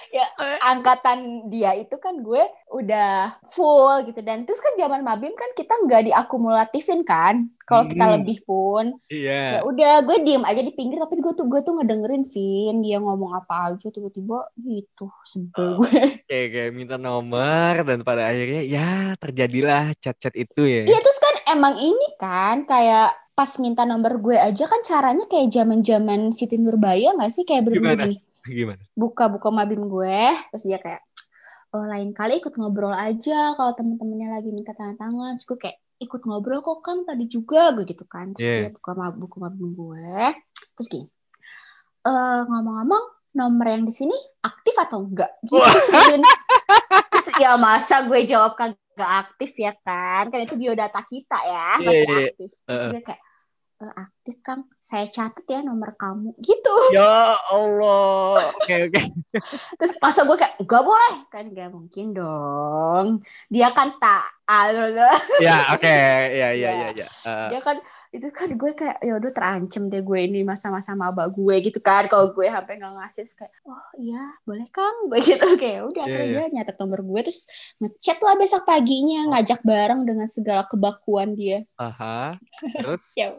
Speaker 2: Ya angkatan dia itu kan gue udah full gitu. Dan terus kan zaman Mabim kan kita nggak diakumulatifin kan. Kalau kita
Speaker 1: Hmm.
Speaker 2: lebih pun Ya
Speaker 1: iya
Speaker 2: udah gue diem aja di pinggir. Tapi gue tuh gue tuh ngedengerin Vin Dia ngomong apa aja tiba-tiba gitu Sebel gue.
Speaker 1: kayak kayak minta nomor dan pada akhirnya ya terjadilah chat-chat itu ya.
Speaker 2: Iya terus emang ini kan kayak pas minta nomor gue aja kan caranya kayak zaman-zaman Siti Nurbaya nggak sih? Kayak bener-bener
Speaker 1: Gimana?
Speaker 2: buka-buka mabim gue terus dia kayak oh lain kali ikut ngobrol aja kalau temen-temennya lagi minta tanda tangan. Terus gue kayak ikut ngobrol kok kan tadi juga. Gue gitu kan. Terus
Speaker 1: Iya.
Speaker 2: dia buka ma- buku mabim gue. Terus gini eh ngomong-ngomong nomor yang di sini aktif atau enggak gitu. Terus ya masa gue jawab kagak aktif ya kan kan itu biodata kita ya
Speaker 1: Iya,
Speaker 2: masih
Speaker 1: iya.
Speaker 2: aktif terus gue kayak "Eh, aktif Kang, saya catat ya nomor kamu gitu.
Speaker 1: Ya Allah. Oke oke.
Speaker 2: Terus masa gue kayak gak boleh kan gak mungkin dong. Dia kan tak loh.
Speaker 1: Ya oke. Ya ya ya ya. Eh,
Speaker 2: Dia kan itu kan gue kayak ya udah terancam deh gue ini masa-masa maba gue gitu kan. Kalau gue sampai nggak ngasih kayak oh iya boleh Kang gue gitu kayak udah
Speaker 1: Iya,
Speaker 2: akhirnya
Speaker 1: iya.
Speaker 2: dia nyatet nomor gue terus ngechat lah besok paginya ngajak bareng dengan segala kebakuan dia.
Speaker 1: aha. Terus
Speaker 2: Ya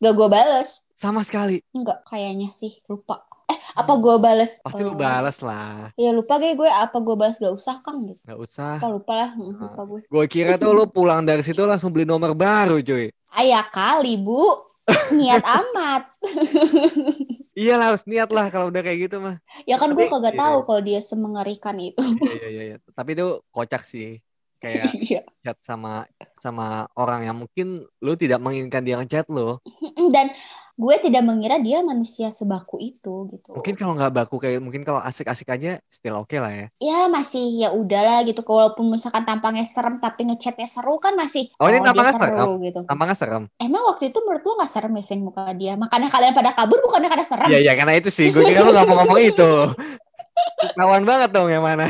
Speaker 2: gak gue bales.
Speaker 1: sama sekali.
Speaker 2: Enggak kayaknya sih lupa. Apa gue bales?
Speaker 1: Pasti lu
Speaker 2: Eh,
Speaker 1: balas lah.
Speaker 2: Ya lupa kayak gue apa gue balas gak usah Kang gitu.
Speaker 1: Nggak usah.
Speaker 2: Lupa lupa lah Hmm, lupa gue.
Speaker 1: Gue kira tuh lu pulang dari situ langsung beli nomor baru, cuy.
Speaker 2: Ayah kali bu niat amat.
Speaker 1: Iya lah, harus niat lah kalau udah kayak gitu mah.
Speaker 2: Ya kan gue kagak
Speaker 1: iya.
Speaker 2: tahu kalau dia semengerikan itu.
Speaker 1: Iya iya iya. iya. Tapi itu kocak sih. Kayak
Speaker 2: Iya.
Speaker 1: chat sama sama orang yang mungkin lu tidak menginginkan dia ngechat lu.
Speaker 2: Dan gue tidak mengira dia manusia sebaku itu gitu.
Speaker 1: Mungkin kalau nggak baku kayak mungkin kalau asik-asik aja still oke lah ya.
Speaker 2: Ya masih ya udahlah gitu. Walaupun misalkan tampangnya serem tapi ngechatnya seru kan masih.
Speaker 1: Oh, ini
Speaker 2: dia
Speaker 1: tampangnya
Speaker 2: seru
Speaker 1: serem?
Speaker 2: gitu.
Speaker 1: Tampangnya serem.
Speaker 2: Emang waktu itu menurut lo gak serem ya Vin muka dia? Makanya kalian pada kabur bukannya karena serem?
Speaker 1: Iya iya karena itu sih. Gue kira lu nggak mau ngomong itu. Kawan banget dong yang mana.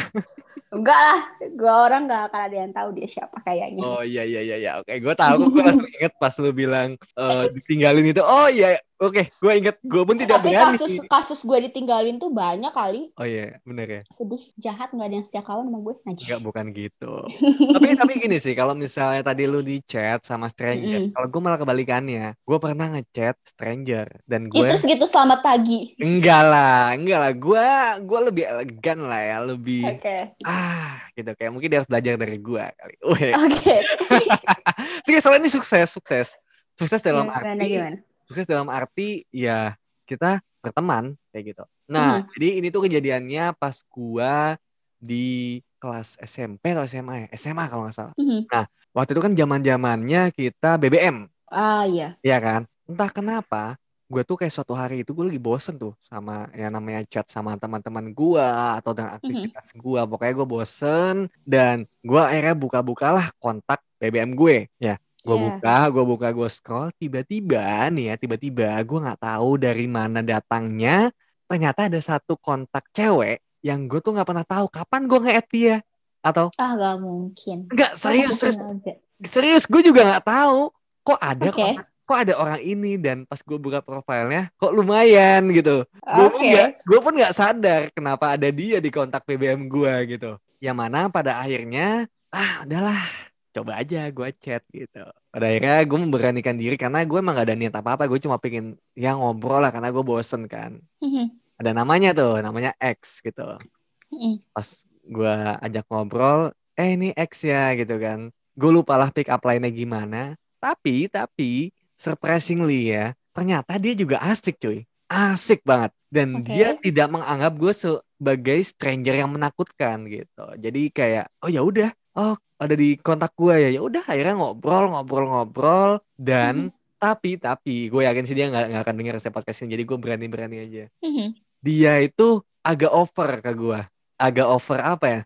Speaker 2: Enggak lah. Gue orang gak akan ada yang tahu dia siapa kayaknya.
Speaker 1: Oh iya iya iya iya. Oke, gue tahu. Gue langsung inget pas lu bilang eh, ditinggalin itu. Oh iya. Oke, gue inget. Gue pun tidak
Speaker 2: tapi
Speaker 1: berani
Speaker 2: kasus
Speaker 1: sih.
Speaker 2: kasus gue ditinggalin tuh banyak kali.
Speaker 1: Oh iya, bener ya.
Speaker 2: Sedih, jahat gak ada yang setia kawan sama gue. Najis.
Speaker 1: Enggak, bukan gitu. tapi tapi gini sih, kalau misalnya tadi lu di chat sama stranger,
Speaker 2: Mm-mm.
Speaker 1: kalau gue malah kebalikannya. Gue pernah ngechat stranger dan gue
Speaker 2: terus gitu selamat pagi.
Speaker 1: enggak lah, enggak lah. Gue gue lebih elegan lah ya, lebih
Speaker 2: Oke.
Speaker 1: ah gitu kayak mungkin dia harus belajar dari gue kali.
Speaker 2: Oke.
Speaker 1: Sih, soalnya ini sukses, sukses. Sukses dalam
Speaker 2: Gimana
Speaker 1: arti
Speaker 2: gimana?
Speaker 1: Sukses dalam arti ya kita berteman kayak gitu. Nah,
Speaker 2: Mhm.
Speaker 1: jadi ini tuh kejadiannya pas gua di kelas SMP atau SMA ya? SMA kalau nggak salah.
Speaker 2: Mhm.
Speaker 1: Waktu itu kan zaman-zamannya kita BBM,
Speaker 2: Ah iya.
Speaker 1: ya kan? Entah kenapa gue tuh kayak suatu hari itu gue lagi bosen tuh sama yang namanya chat sama teman-teman gua atau dengan aktivitas gua. Pokoknya gue bosen dan gua akhirnya buka-bukalah kontak BBM gue. Ya, gue
Speaker 2: Iya.
Speaker 1: buka, gue buka, gue scroll, tiba-tiba nih ya, tiba-tiba gue nggak tahu dari mana datangnya. Ternyata ada satu kontak cewek yang gue tuh nggak pernah tahu kapan gue nge-add dia atau
Speaker 2: Ah gak mungkin.
Speaker 1: enggak serius serius serius gue juga nggak tahu kok ada
Speaker 2: Oke.
Speaker 1: kontak- kok ada orang ini dan pas gue buka profilnya kok lumayan gitu gue pun
Speaker 2: Oke.
Speaker 1: nggak gue pun nggak sadar kenapa ada dia di kontak BBM gue gitu yang mana pada akhirnya ah udahlah coba aja gue chat gitu. Pada akhirnya gue memberanikan diri karena gue emang gak ada niat apa apa gue cuma pengen ya ngobrol lah karena gue bosen kan.
Speaker 2: Mhm.
Speaker 1: ada namanya tuh namanya X gitu.
Speaker 2: Mhm.
Speaker 1: pas gue ajak ngobrol eh ini X ya gitu kan. Gue lupa lah pick up line-nya gimana. Tapi tapi surprisingly ya ternyata dia juga asik cuy. Asik banget. Dan
Speaker 2: Oke.
Speaker 1: dia tidak menganggap gue sebagai stranger yang menakutkan gitu. Jadi kayak oh ya udah oh ada di kontak gue ya ya udah akhirnya ngobrol ngobrol ngobrol dan tapi tapi gue yakin sih dia nggak nggak akan denger saya podcast ini jadi gue berani berani aja
Speaker 2: Mhm.
Speaker 1: dia itu agak over ke gua. Agak over apa ya?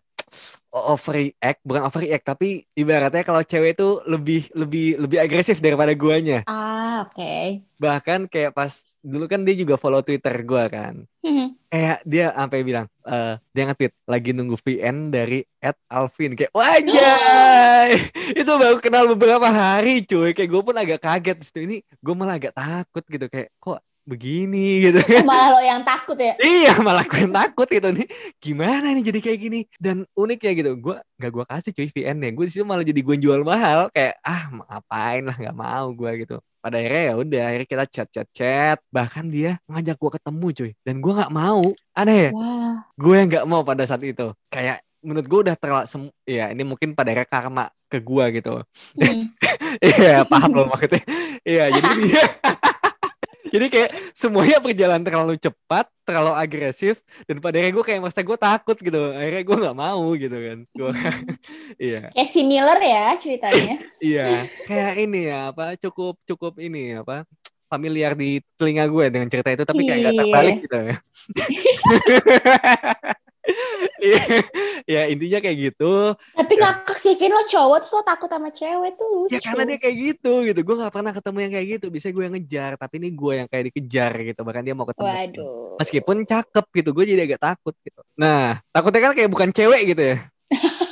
Speaker 1: Overreact, bukan overreact, tapi ibaratnya kalau cewek itu lebih lebih lebih agresif daripada guanya.
Speaker 2: Ah oke.
Speaker 1: Bahkan kayak pas dulu kan dia juga follow Twitter gua kan.
Speaker 2: Mhm.
Speaker 1: Kayak dia sampai bilang eh dia nge-tweet lagi nunggu VN dari Ed Alvin. Kayak wajah itu baru kenal beberapa hari cuy. Kayak gue pun agak kaget. Di situ ini gue malah agak takut gitu. Kayak kok begini gitu.
Speaker 2: Malah lo yang takut ya.
Speaker 1: Iya malah gue yang takut gitu nih. Gimana nih jadi kayak gini? Dan uniknya gitu gue nggak gue kasih cuy VN nya. Gue di situ malah jadi gue jual mahal. Kayak ah ngapain lah nggak mau gue gitu. Pada akhirnya ya udah akhirnya kita chat chat chat bahkan dia ngajak gue ketemu cuy. Dan gue nggak mau. Aneh ya?
Speaker 2: Wah.
Speaker 1: gue yang nggak mau pada saat itu. Kayak menurut gue udah terlalu sem- ya ini mungkin pada akhirnya karma ke gue gitu.
Speaker 2: Mhm.
Speaker 1: Iya paham loh maksudnya. Iya jadi dia jadi kayak semuanya berjalan terlalu cepat, terlalu agresif dan pada akhirnya gue kayak merasa gue takut gitu. Akhirnya gue nggak mau gitu kan. Gue iya
Speaker 2: Kayak similar ya ceritanya.
Speaker 1: iya kayak ini ya apa cukup cukup ini apa familiar di telinga gue dengan cerita itu tapi kayak gak
Speaker 2: Iya.
Speaker 1: terbalik gitu ya. ya intinya kayak gitu.
Speaker 2: Tapi ngakak sih Vin lo cowok terus lo takut sama cewek tuh lucu.
Speaker 1: Ya karena dia kayak gitu gitu. Gue nggak pernah ketemu yang kayak gitu. Bisa gue yang ngejar, tapi ini gue yang kayak dikejar gitu. Bahkan dia mau ketemu.
Speaker 2: Waduh.
Speaker 1: Meskipun cakep gitu, gue jadi agak takut gitu. Nah, takutnya kan kayak bukan cewek gitu ya.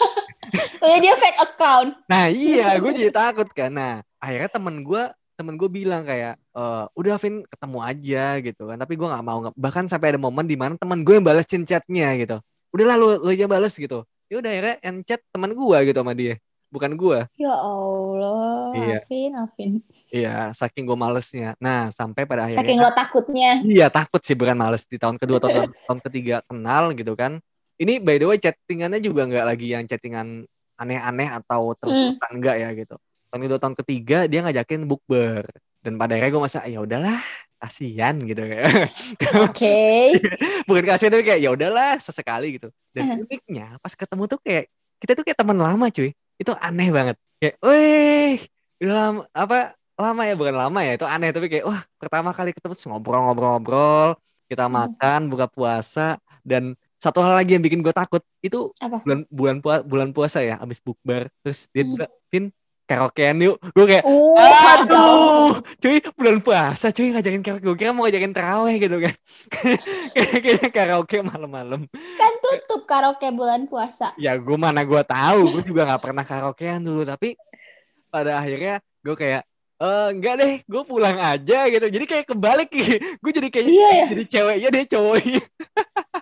Speaker 2: Oh ya dia fake account.
Speaker 1: Nah iya, gue jadi takut kan. Nah akhirnya temen gue temen gue bilang kayak e, udah Vin ketemu aja gitu kan tapi gue nggak mau bahkan sampai ada momen di mana temen gue yang balesin chatnya gitu udahlah lu lu aja bales gitu ya udah akhirnya yang chat teman gue gitu sama dia bukan gue
Speaker 2: Ya Allah,
Speaker 1: Iya.
Speaker 2: Afin, Afin.
Speaker 1: iya saking gue malesnya nah sampai pada akhirnya
Speaker 2: Saking lo takutnya.
Speaker 1: Iya takut sih bukan males di tahun kedua atau tahun, tahun ketiga kenal gitu kan. Ini by the way chattingannya juga nggak lagi yang chattingan aneh-aneh atau terus
Speaker 2: Hmm.
Speaker 1: enggak ya gitu. Tahun kedua tahun ketiga dia ngajakin bukber dan pada akhirnya gue masa ya udahlah kasihan gitu ya.
Speaker 2: Oke.
Speaker 1: bukan kasihan tapi kayak ya udahlah sesekali gitu. Dan uniknya pas ketemu tuh kayak kita tuh kayak teman lama cuy. Itu aneh banget. Kayak, weh, udah lama apa lama ya bukan lama ya itu aneh tapi kayak wah pertama kali ketemu ngobrol-ngobrol-ngobrol kita makan buka puasa dan satu hal lagi yang bikin gue takut itu
Speaker 2: Apa?
Speaker 1: bulan bulan puasa bulan puasa ya abis bukber terus dia
Speaker 2: Hmm.
Speaker 1: bilang Vin karaokean yuk. Gue kayak
Speaker 2: Uh,
Speaker 1: aduh cuy bulan puasa cuy ngajakin karaoke. Gue kira mau ngajakin teraweh gitu kan. Kayaknya karaoke malam-malam.
Speaker 2: Kan tutup karaoke bulan puasa.
Speaker 1: ya gue mana gue tahu. Gue juga nggak pernah karaokean dulu. Tapi pada akhirnya gue kayak eh enggak deh gue pulang aja gitu. Jadi kayak kebalik. Gue jadi kayak
Speaker 2: Iya ya,
Speaker 1: jadi ceweknya dia cowoknya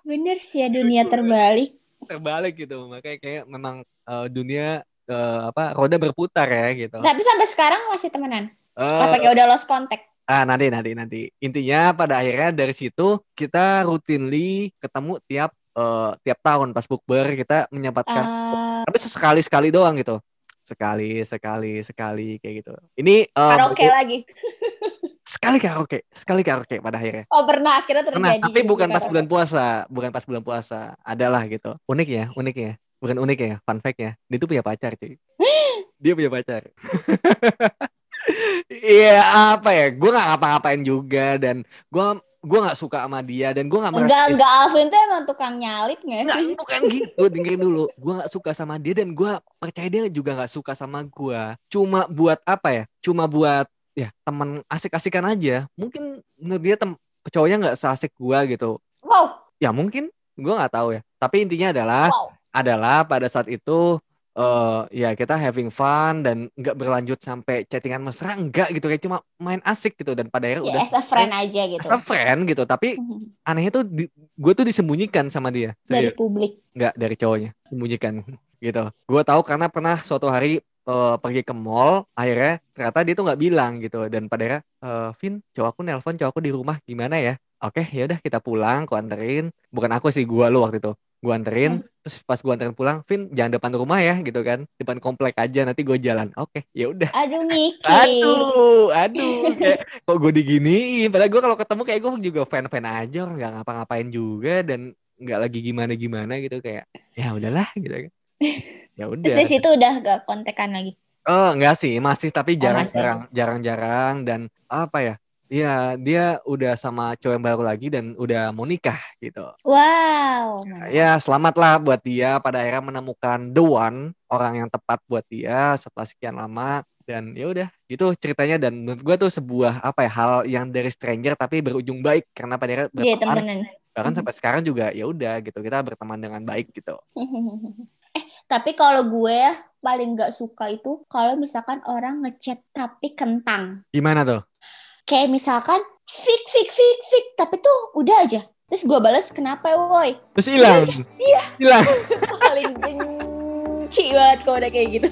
Speaker 2: bener sih ya dunia terbalik.
Speaker 1: terbalik gitu. Makanya kayak memang eh, dunia eh, apa roda berputar ya gitu.
Speaker 2: Tapi sampai sekarang masih temenan.
Speaker 1: Eh,
Speaker 2: Apa kayak udah lost contact?
Speaker 1: ah nanti nanti nanti. Intinya pada akhirnya dari situ kita routinely ketemu tiap eh, tiap tahun pas bukber kita menyempatkan.
Speaker 2: Ah,
Speaker 1: tapi sesekali sekali doang gitu. Sekali sekali sekali kayak gitu. Ini eh,
Speaker 2: karaoke lagi.
Speaker 1: sekali karaoke sekali karaoke pada akhirnya.
Speaker 2: Oh pernah. Akhirnya terjadi.
Speaker 1: Pernah, tapi bukan pas bulan puasa. Bukan pas bulan puasa. Adalah gitu. Unik ya unik ya bukan unik ya fun fact ya. Dia tuh punya pacar cuy. Dia punya pacar. Iya apa ya? Gue nggak ngapa-ngapain juga dan gue gue nggak suka sama dia dan gue nggak
Speaker 2: Enggak,
Speaker 1: merasa
Speaker 2: enggak Alvin tuh emang tukang nyalip nggak
Speaker 1: Nggak,
Speaker 2: sih?
Speaker 1: bukan gitu. Dengerin dulu. Gue nggak suka sama dia dan gue percaya dia juga nggak suka sama gue cuma buat apa ya? Cuma buat ya teman asik-asikan aja. Mungkin menurut dia tem cowoknya nggak seasik gue gitu.
Speaker 2: Wow,
Speaker 1: ya mungkin. Gue nggak tahu ya. Tapi intinya adalah
Speaker 2: wow.
Speaker 1: Adalah pada saat itu eh ya kita having fun dan nggak berlanjut sampai chattingan mesra enggak gitu kayak cuma main asik gitu dan pada akhirnya
Speaker 2: Ya
Speaker 1: udah
Speaker 2: as a friend aja gitu.
Speaker 1: as a friend gitu tapi anehnya tuh gue tuh disembunyikan sama dia
Speaker 2: Dari
Speaker 1: serius.
Speaker 2: publik.
Speaker 1: nggak dari cowoknya sembunyikan gitu. Gue tahu karena pernah suatu hari eh, pergi ke mall akhirnya ternyata dia tuh nggak bilang gitu dan pada akhirnya eh, Vin cowok aku nelpon cowok aku di rumah gimana ya? Oke ya udah kita pulang aku anterin. Bukan aku sih gue lo waktu itu gue anterin terus pas gue anterin pulang Vin jangan depan rumah ya gitu kan. Depan komplek aja nanti gue jalan. Oke ya udah.
Speaker 2: Aduh mikir.
Speaker 1: aduh aduh. Kayak kok gue diginiin? Padahal gue kalau ketemu kayak gue juga fan-fan aja orang nggak ngapa-ngapain juga dan nggak lagi gimana-gimana gitu kayak ya udahlah gitu kan. Ya
Speaker 2: Terus
Speaker 1: udah.
Speaker 2: Dari situ udah gak kontekan lagi.
Speaker 1: oh enggak sih masih tapi
Speaker 2: Oh,
Speaker 1: jarang-jarang jarang-jarang dan apa ya ya dia udah sama cowok yang baru lagi dan udah mau nikah gitu.
Speaker 2: Wow.
Speaker 1: ya selamatlah buat dia. Pada akhirnya menemukan the one orang yang tepat buat dia setelah sekian lama. Dan ya udah gitu ceritanya. Dan menurut gue tuh sebuah apa ya hal yang dari stranger tapi berujung baik. Karena pada akhirnya
Speaker 2: Iya
Speaker 1: berteman.
Speaker 2: temenan.
Speaker 1: bahkan sampai sekarang juga ya udah gitu. Kita berteman dengan baik gitu.
Speaker 2: Eh tapi kalau gue paling gak suka itu kalau misalkan orang ngechat tapi kentang.
Speaker 1: gimana tuh
Speaker 2: Kayak misalkan fik fik fik fik tapi tuh udah aja. Terus gue balas kenapa woi?
Speaker 1: terus hilang
Speaker 2: Iya.
Speaker 1: hilang
Speaker 2: Paling benci banget kalau udah kayak gitu.